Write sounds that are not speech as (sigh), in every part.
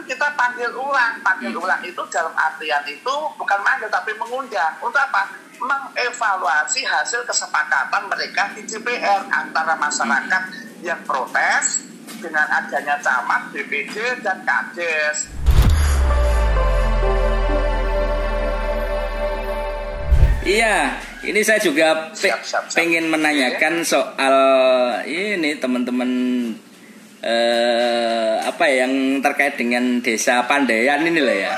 kan kita panggil ulang. Panggil Hmm. ulang itu dalam artian itu bukan manggil tapi mengundang. Untuk apa? Mengevaluasi hasil kesepakatan mereka di DPR antara masyarakat yang protes dengan adanya camat, BPD, dan Kades. Iya, ini saya juga Siap, siap, siap. pengen menanyakan soal ini teman-teman eh, apa ya yang terkait dengan desa Pandayan ini lah ya.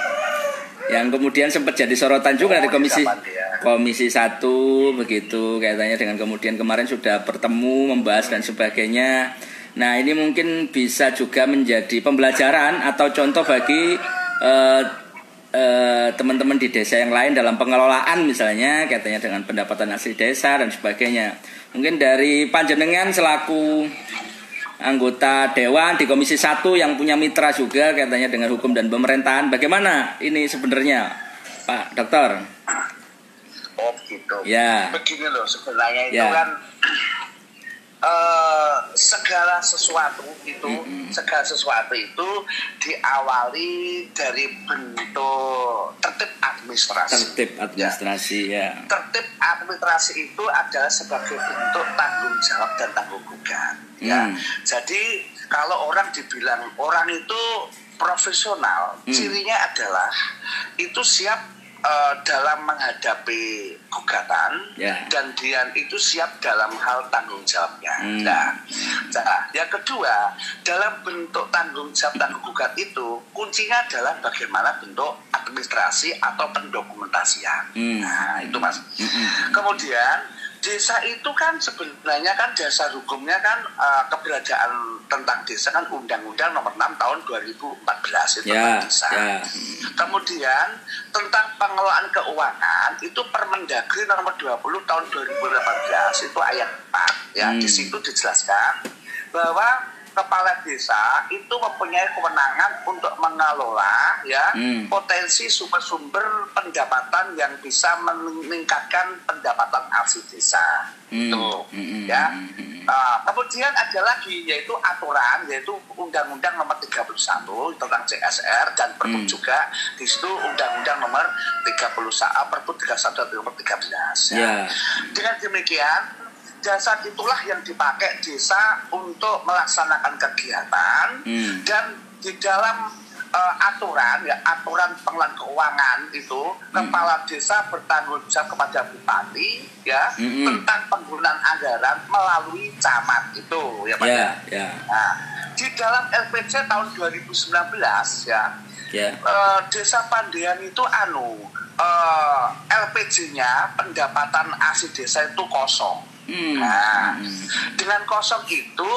Yang kemudian sempat jadi sorotan juga Oh, dari komisi Desa Pandayan. komisi satu begitu kaitannya dengan kemudian kemarin sudah bertemu membahas dan sebagainya. Nah ini mungkin bisa juga menjadi pembelajaran atau contoh bagi eh, eh, teman-teman di desa yang lain dalam pengelolaan misalnya katanya dengan pendapatan asli desa dan sebagainya. Mungkin dari panjenengan selaku anggota dewan di komisi 1 yang punya mitra juga katanya dengan hukum dan pemerintahan. Bagaimana ini sebenarnya Pak Dokter? Oh gitu. Ya. Begini loh sebenarnya itu Ya. kan eh, segala sesuatu itu Mm-mm. segala sesuatu itu diawali dari bentuk tertib administrasi. Tertib administrasi ya. Tertib administrasi itu adalah sebagai bentuk tanggung jawab dan tanggung jawab. Ya. Hmm. Jadi kalau orang dibilang orang itu profesional, Hmm. cirinya adalah itu siap eh, dalam menghadapi gugatan Ya. dan dia itu siap dalam hal tanggung jawabnya. Hmm. Nah, nah, yang kedua dalam bentuk tanggung jawab tanggung gugat itu kuncinya adalah bagaimana bentuk administrasi atau pendokumentasian. Hmm. Nah, itu mas. Mm-mm. Kemudian desa itu kan sebenarnya kan dasar hukumnya kan eh, keberadaan tentang desa kan Undang-Undang Nomor 6 Tahun 2014 itu Ya, tentang desa. ya. Kemudian tentang pengelolaan keuangan itu Permendagri Nomor 20 Tahun 2018 itu ayat 4 ya Hmm. di situ dijelaskan bahwa kepala desa itu mempunyai kewenangan untuk mengelola ya Hmm. potensi sumber-sumber pendapatan yang bisa meningkatkan pendapatan asli desa Hmm. itu Hmm. ya Hmm. Uh, kemudian ada lagi yaitu aturan yaitu Undang-Undang Nomor 31 tentang CSR dan Perpu Hmm. juga di situ Undang-Undang Nomor 31 Perpu 31 dan Nomor 13 Ya. Dengan demikian dasar itulah yang dipakai desa untuk melaksanakan kegiatan Hmm. dan di dalam uh, aturan ya aturan pengelolaan keuangan itu Hmm. kepala desa bertanggung jawab kepada bupati ya Hmm. tentang penggunaan anggaran melalui camat itu ya Pak. Ya, ya. Nah, di dalam LPC tahun 2019 ya Ya. eh, desa Pandean itu anu eh, LPG-nya pendapatan asli desa itu kosong. Hmm. Nah, Hmm. dengan kosong itu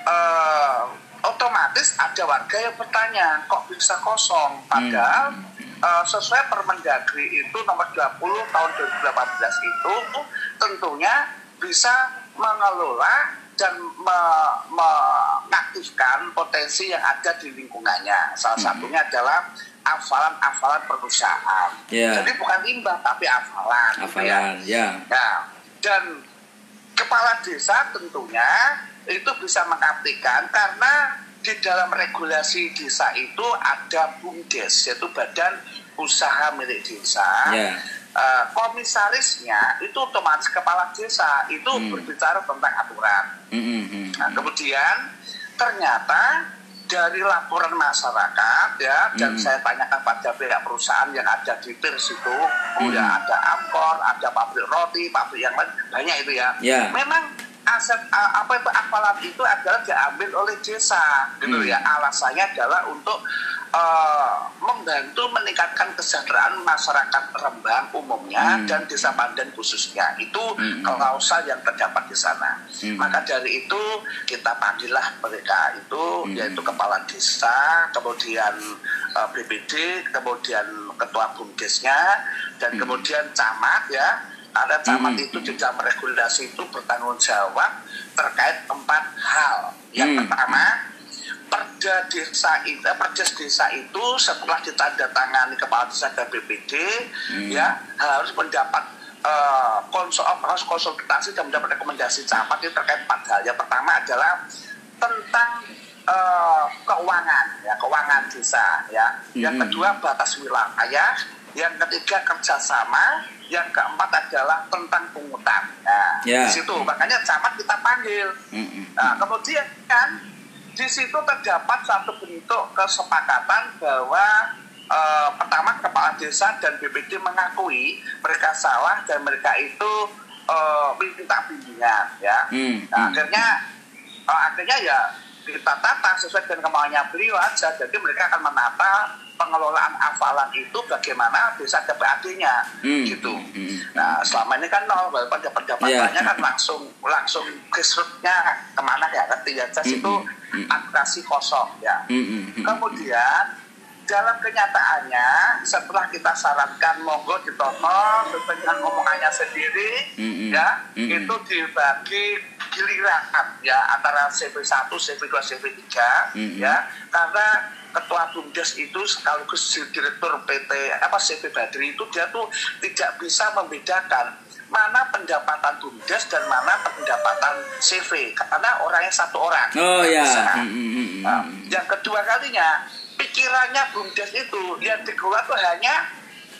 eh, otomatis ada warga yang bertanya kok bisa kosong padahal eh, sesuai Permendagri itu nomor 20 tahun 2018 itu tentunya bisa mengelola dan me- mengaktifkan potensi yang ada di lingkungannya salah satunya adalah hafalan-hafalan perusahaan Ya. jadi bukan limbah tapi hafalan gitu ya. Ya. Nah, dan kepala desa tentunya itu bisa mengaktifkan karena di dalam regulasi desa itu ada BUMDes yaitu Badan Usaha Milik Desa. Ya. Eh, komisarisnya itu otomatis kepala desa itu Hmm. berbicara tentang aturan. Hmm, hmm. Nah, kemudian ternyata dari laporan masyarakat ya dan Hmm. saya tanyakan pada pihak perusahaan yang ada di Tirs itu, oh Hmm. ya ada Amkor, ada pabrik roti, pabrik yang lain banyak itu ya. Ya. Memang aset apa itu apalat itu adalah diambil oleh desa gitu Hmm. ya. Alasannya adalah untuk eh, membantu meningkatkan kesejahteraan masyarakat Rembang umumnya Hmm. dan desa Pandan khususnya. Itu Hmm. klausal yang terdapat di sana. Hmm. Maka dari itu kita panggillah mereka itu Hmm. yaitu kepala desa, kemudian eh, BPD, kemudian ketua bumdesnya dan Hmm. kemudian camat ya. Ada camat Hmm. itu di dalam regulasi itu bertanggung jawab terkait empat hal. Hmm. Yang pertama perda desa itu, eh, perdes desa itu setelah ditandatangani kepala desa dan BPD Hmm. ya harus mendapat eh, konsul, harus konsultasi dan mendapat rekomendasi camat itu terkait empat hal. Yang pertama adalah tentang uh, keuangan ya keuangan desa ya yang Hmm. kedua batas wilayah yang ketiga kerjasama yang keempat adalah tentang pungutan nah Ya. di situ makanya camat kita panggil Mm-mm. Nah, kemudian kan di situ terdapat satu bentuk kesepakatan bahwa eh, pertama kepala desa dan BPD mengakui mereka salah dan mereka itu eh, minta bimbingan ya. Hmm, Nah, hmm. akhirnya eh, akhirnya ya kita tata sesuai dengan kemauannya beliau aja. Jadi mereka akan menata pengelolaan hafalan itu bagaimana desa ada PAD-nya Hmm, gitu. hmm, hmm. Nah selama ini kan nol, walaupun pendapatannya Iya. kan langsung langsung gesrutnya ke mana ya ngerti ya Jas Hmm, itu hmm, hmm. administrasi kosong ya. Mm-mm. Kemudian dalam kenyataannya setelah kita sarankan monggo sesuai dengan omongannya sendiri Mm-mm. ya Mm-mm. itu dibagi giliran ya antara CV1, CV2, CV3 Mm-mm. ya karena ketua bumdes itu sekaligus direktur PT apa CV Badri itu dia tuh tidak bisa membedakan mana pendapatan bumdes dan mana pendapatan CV karena orangnya satu orang Oh ya. Nah, yang kedua kalinya pikirannya bumdes itu yang dikeluar tuh hanya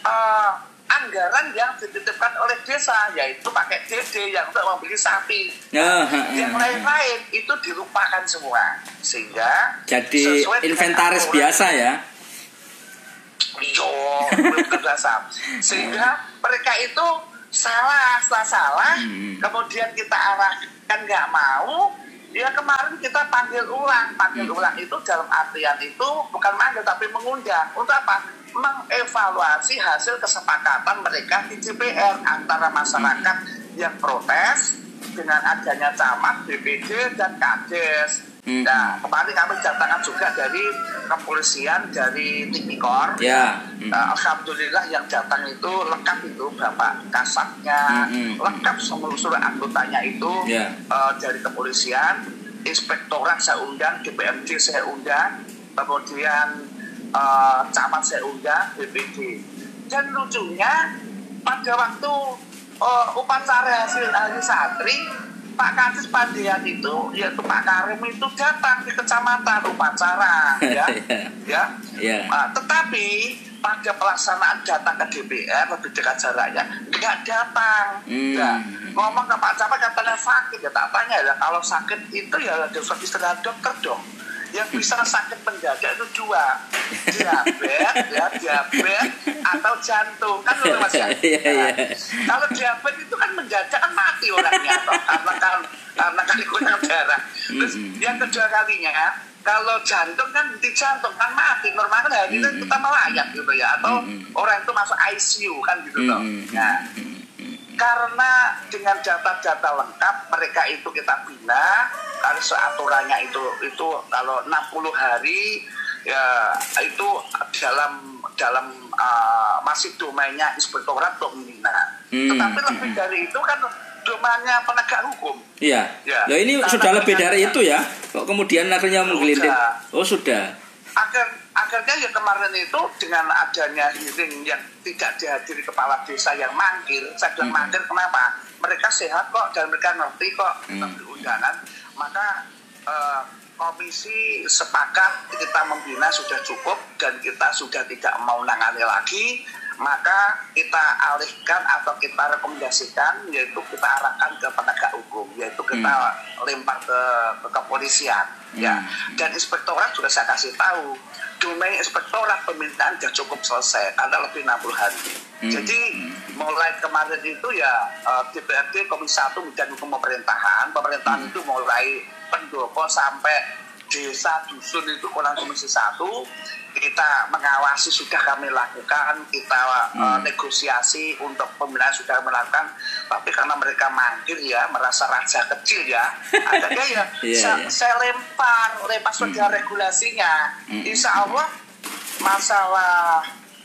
eh, anggaran yang dititipkan oleh desa yaitu pakai DD yang untuk membeli sapi ah, yang lain-lain itu dilupakan semua sehingga Jadi inventaris biasa ya. Iya, belum biasa. Sehingga mereka itu salah, setelah salah, Hmm. kemudian kita arahkan nggak mau, ya kemarin kita panggil ulang. Panggil Hmm. ulang itu dalam artian itu bukan manggil tapi mengundang. Untuk apa? Mengevaluasi hasil kesepakatan mereka di DPR antara masyarakat yang protes dengan adanya camat, BPD, dan Kades. Hmm. Nah, kemarin kami datangkan juga dari kepolisian dari Tipikor. Ya. Mm. Nah, Alhamdulillah yang datang itu lengkap itu bapak kasatnya, Mm-mm. lengkap seluruh seluruh anggotanya itu Ya. eh, dari kepolisian, inspektorat saya undang, DPMD saya undang, kemudian eh, camat saya undang, BPD. Dan lucunya pada waktu eh, upacara hasil hari santri Pak Kadis Pandian itu yaitu Pak Karim itu datang di kecamatan upacara (laughs) ya. Ya. Ya. Ah, tetapi pada pelaksanaan datang ke DPR lebih dekat jaraknya nggak datang. Hmm. Ya, ngomong ke Pak Camat katanya sakit ya tak tanya ya kalau sakit itu ya suatu istilah dokter dong yang bisa sakit mendadak itu dua. Diabetes ya diabetes atau jantung. Kan lu mas ya? (laughs) Iya, iya. kalau diabetes itu kan mendadak kan mati orangnya toh. Karena kan karena kan kurang darah. Terus yang kedua kalinya kalau jantung kan di jantung kan mati. Normal kan hari Mm-mm. kita melayat gitu ya. Atau orang itu masuk ICU kan gitu toh. Mm-mm. nah karena dengan data-data lengkap mereka itu kita bina karena seaturannya itu itu kalau 60 hari ya itu dalam dalam uh, masih domainnya inspektorat membina Hmm, tetapi hmm, lebih dari itu kan domainnya penegak hukum Iya. Ya. Loh ini Karena sudah lebih dari itu ya. Kok kemudian akhirnya menggelintir? Sudah. Oh sudah. akhir akhirnya ya kemarin itu dengan adanya hearing yang tidak dihadiri kepala desa yang mangkir saya bilang Hmm. mangkir kenapa mereka sehat kok dan mereka ngerti kok Hmm. tentang undangan maka eh, komisi sepakat kita membina sudah cukup dan kita sudah tidak mau nangani lagi maka kita alihkan atau kita rekomendasikan yaitu kita arahkan ke penegak hukum yaitu kita lempar ke, ke kepolisian ya Hmm. dan inspektorat sudah saya kasih tahu domain inspektorat permintaan sudah cukup selesai karena lebih 60 hari Hmm. jadi mulai kemarin itu ya eh, DPRD Komisi 1 Bidang Hukum Pemerintahan pemerintahan Hmm. itu mulai pendopo sampai desa dusun itu kurang komisi satu kita mengawasi sudah kami lakukan kita eh, Hmm. negosiasi untuk pembinaan sudah melakukan tapi karena mereka mangkir ya merasa raja kecil ya akhirnya ya (laughs) Iya, saya, iya. saya lempar lempar sudah regulasinya Hmm. insya Allah masalah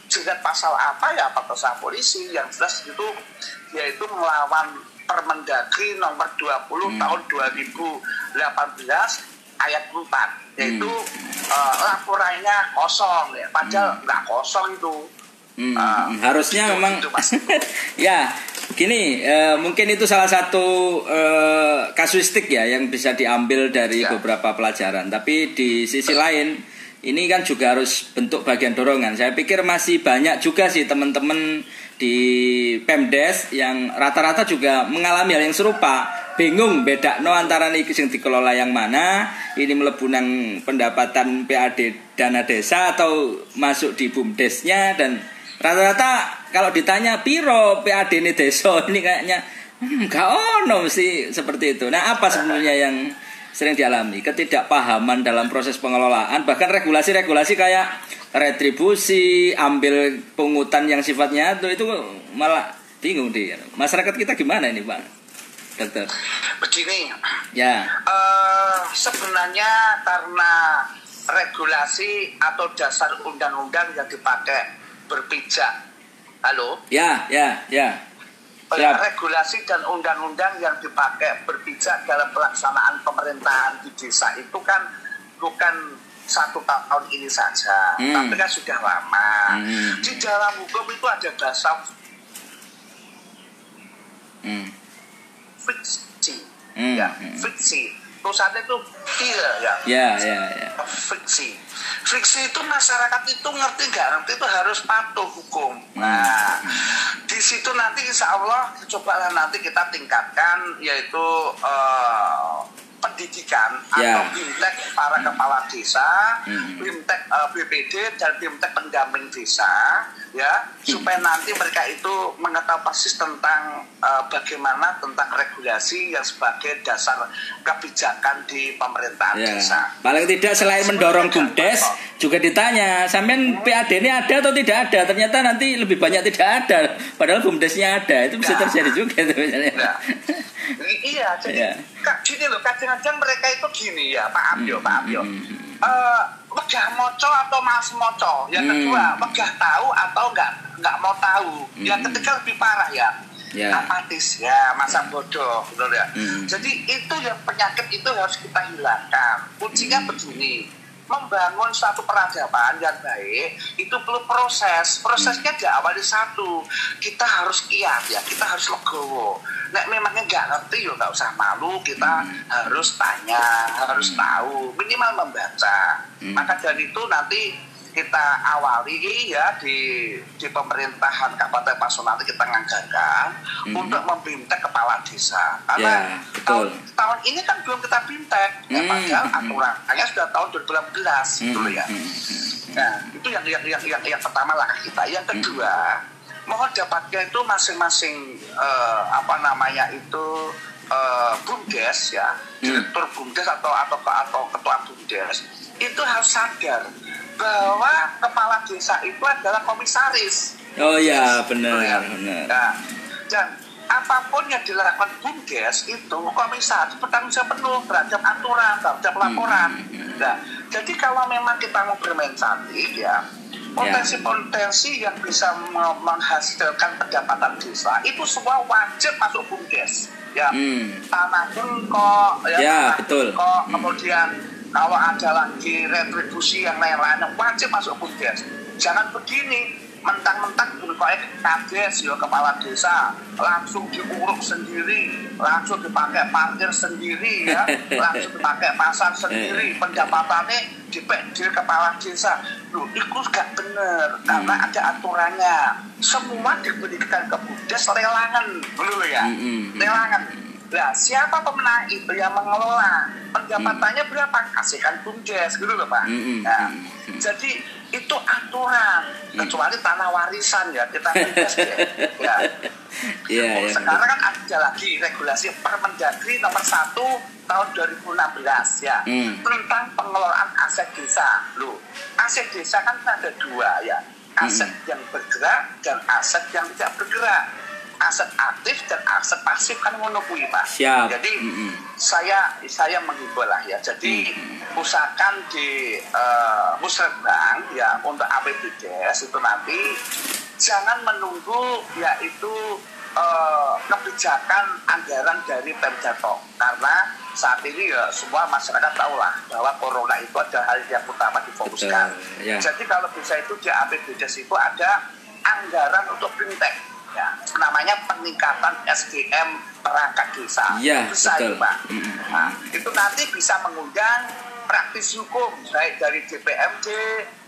jerat pasal apa ya pasal polisi yang jelas itu yaitu melawan Permendagri nomor 20 Hmm. tahun 2018 ayat 4 yaitu eh, laporannya kosong ya padahal nggak kosong itu Hmm, Ah, harusnya itu- memang itu, (laughs) ya begini, uh, mungkin itu salah satu uh, kasuistik ya yang bisa diambil dari ya. beberapa pelajaran. Tapi di sisi lain, ini kan juga harus bentuk bagian dorongan. Saya pikir masih banyak juga sih teman-teman di Pemdes yang rata-rata juga mengalami hal yang serupa. Bingung beda no antara ini yang dikelola yang mana, ini melebunang pendapatan PAD dana desa atau masuk di BUMDesnya dan rata-rata kalau ditanya piro PAD ini desa (laughs) ini kayaknya hmm, gak ono sih seperti itu. Nah, apa sebenarnya yang sering dialami? Ketidakpahaman dalam proses pengelolaan, bahkan regulasi-regulasi kayak retribusi, ambil pungutan yang sifatnya itu itu malah bingung di masyarakat kita gimana ini, Pak? Dokter. Begini. Ya. Uh, sebenarnya karena regulasi atau dasar undang-undang yang dipakai berpijak Halo? Ya, ya, ya. Ya. Regulasi dan undang-undang yang dipakai berpijak dalam pelaksanaan pemerintahan di desa itu kan bukan satu tahun ini saja, hmm. tapi kan sudah lama. Hmm. Di dalam hukum itu ada bahasa fiksi, hmm. ya, hmm. fiksi. Tulisannya itu feel ya. Ya, ya, ya. Fiksi friksi itu masyarakat itu ngerti nggak ngerti itu harus patuh hukum. Hmm. Nah, di situ nanti insya Allah cobalah nanti kita tingkatkan yaitu uh, pendidikan yeah. atau bimtek para kepala desa, hmm. bimtek uh, eh, BPD dan bimtek pendamping desa, ya supaya nanti mereka itu mengetahui persis tentang uh, bagaimana tentang regulasi yang sebagai dasar kebijakan di pemerintahan yeah. desa. Paling tidak selain mendorong bumdes juga ditanya, sampean hmm. PAD ini ada atau tidak ada? Ternyata nanti lebih banyak tidak ada, padahal bumdesnya ada. Itu bisa nah. terjadi juga itu misalnya. Nah. iya, jadi kak, gini loh, kadang-kadang mereka itu gini ya, Pak Abio, hmm. Pak Abio. Hmm. Uh, megah moco atau mas moco. Yang hmm. kedua, megah tahu atau enggak nggak mau tahu. Hmm. Yang ketiga lebih parah ya. Yeah. apatis ya masa bodoh betul ya hmm. jadi itu yang penyakit itu harus kita hilangkan kuncinya hmm. begini membangun suatu peradaban yang baik itu perlu proses prosesnya hmm. diawali satu kita harus kiat ya kita harus legowo nek memangnya nggak ngerti ya nggak usah malu kita hmm. harus tanya harus hmm. tahu minimal membaca hmm. maka dari itu nanti kita awali ya di di pemerintahan Kabupaten Pasun nanti kita nganggarkan mm-hmm. untuk membintek kepala desa karena yeah, tahun tahun ini kan belum kita bintek mm-hmm. ya padahal aturannya sudah tahun 2015 mm-hmm. gitu ya nah itu yang yang yang yang, yang pertama lah kita yang kedua mm-hmm. mohon dapatnya itu masing-masing uh, apa namanya itu uh, bumdes ya direktur bumdes atau atau atau ketua bumdes itu harus sadar bahwa kepala desa itu adalah komisaris. Oh ya benar. Ya. benar. Nah, dan apa pun yang dilakukan bumdes itu komisaris bertanggung jawab penuh terhadap aturan, terhadap hmm, laporan. Hmm, hmm. Nah, jadi kalau memang kita mau bermain cantik ya, potensi-potensi yang bisa menghasilkan pendapatan desa itu semua wajib masuk bumdes. Ya, hmm. tanah kok, ya, ya betul. kok, kemudian kalau ada lagi retribusi yang lain-lain wajib masuk bumdes jangan begini mentang-mentang pokoknya kades ya kepala desa. Langsung diuruk sendiri langsung dipakai parkir sendiri ya. (laughs) Langsung dipakai pasar sendiri pendapatannya dipekdir kepala desa. Loh itu gak bener karena hmm. ada aturannya. Semua diberikan ke bumdes lelangan dulu ya. Hmm, hmm, lelangan Nah, siapa pemenang itu yang mengelola? Pendapatannya hmm. berapa? Kasihkan bumdes gitu loh, Pak. Hmm. Nah, hmm. jadi itu aturan hmm. kecuali tanah warisan ya kita bebas (laughs) ya. ya. Yeah, oh, yeah, sekarang kan ada lagi regulasi Permendagri nomor 1 tahun 2016 ya hmm. tentang pengelolaan aset desa. Loh, aset desa kan ada dua ya. Aset hmm. yang bergerak dan aset yang tidak bergerak aset aktif dan aset pasif kan ngono kuwi Pak. Siap. Jadi mm -hmm. saya saya mengimbau lah ya. Jadi mm -hmm. usahakan di uh, musrebang ya untuk APBDes itu nanti jangan menunggu yaitu uh, kebijakan anggaran dari Pemjatong karena saat ini ya semua masyarakat tahu lah bahwa corona itu ada hal yang utama difokuskan. Ya. Jadi kalau bisa itu di APBDes itu ada anggaran untuk fintech ya, namanya peningkatan SDM perangkat desa. Iya, betul. itu, Pak. Nah, itu nanti bisa mengundang praktisi hukum baik dari DPMD,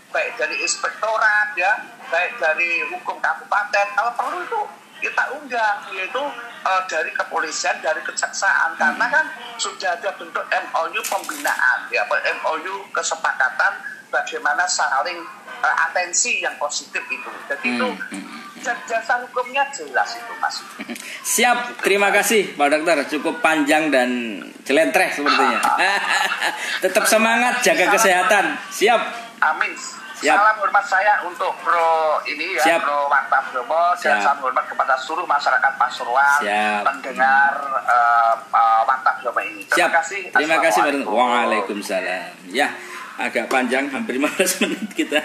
baik dari inspektorat ya, baik dari hukum kabupaten. Kalau perlu itu kita undang yaitu eh, dari kepolisian, dari kejaksaan karena kan sudah ada bentuk MOU pembinaan ya, MOU kesepakatan bagaimana saling eh, atensi yang positif itu. Jadi itu Hmm, jasa hukumnya jelas itu Mas. (laughs) Siap, terima kasih Pak Dokter. Cukup panjang dan jelentreh sepertinya. (laughs) Tetap semangat, jaga kesehatan. Siap. Amin. Siap. Salam hormat saya untuk Bro ini ya, Siap. Bro Mantap Bromo dan Siap. salam hormat kepada seluruh masyarakat Pasuruan Siap. pendengar uh, uh, Mantap Bromo ini. Terima Siap. kasih. Terima kasih Pak Dokter. Assalamualaikum. Waalaikumsalam. Ya, agak panjang, hampir 15 (laughs) menit kita.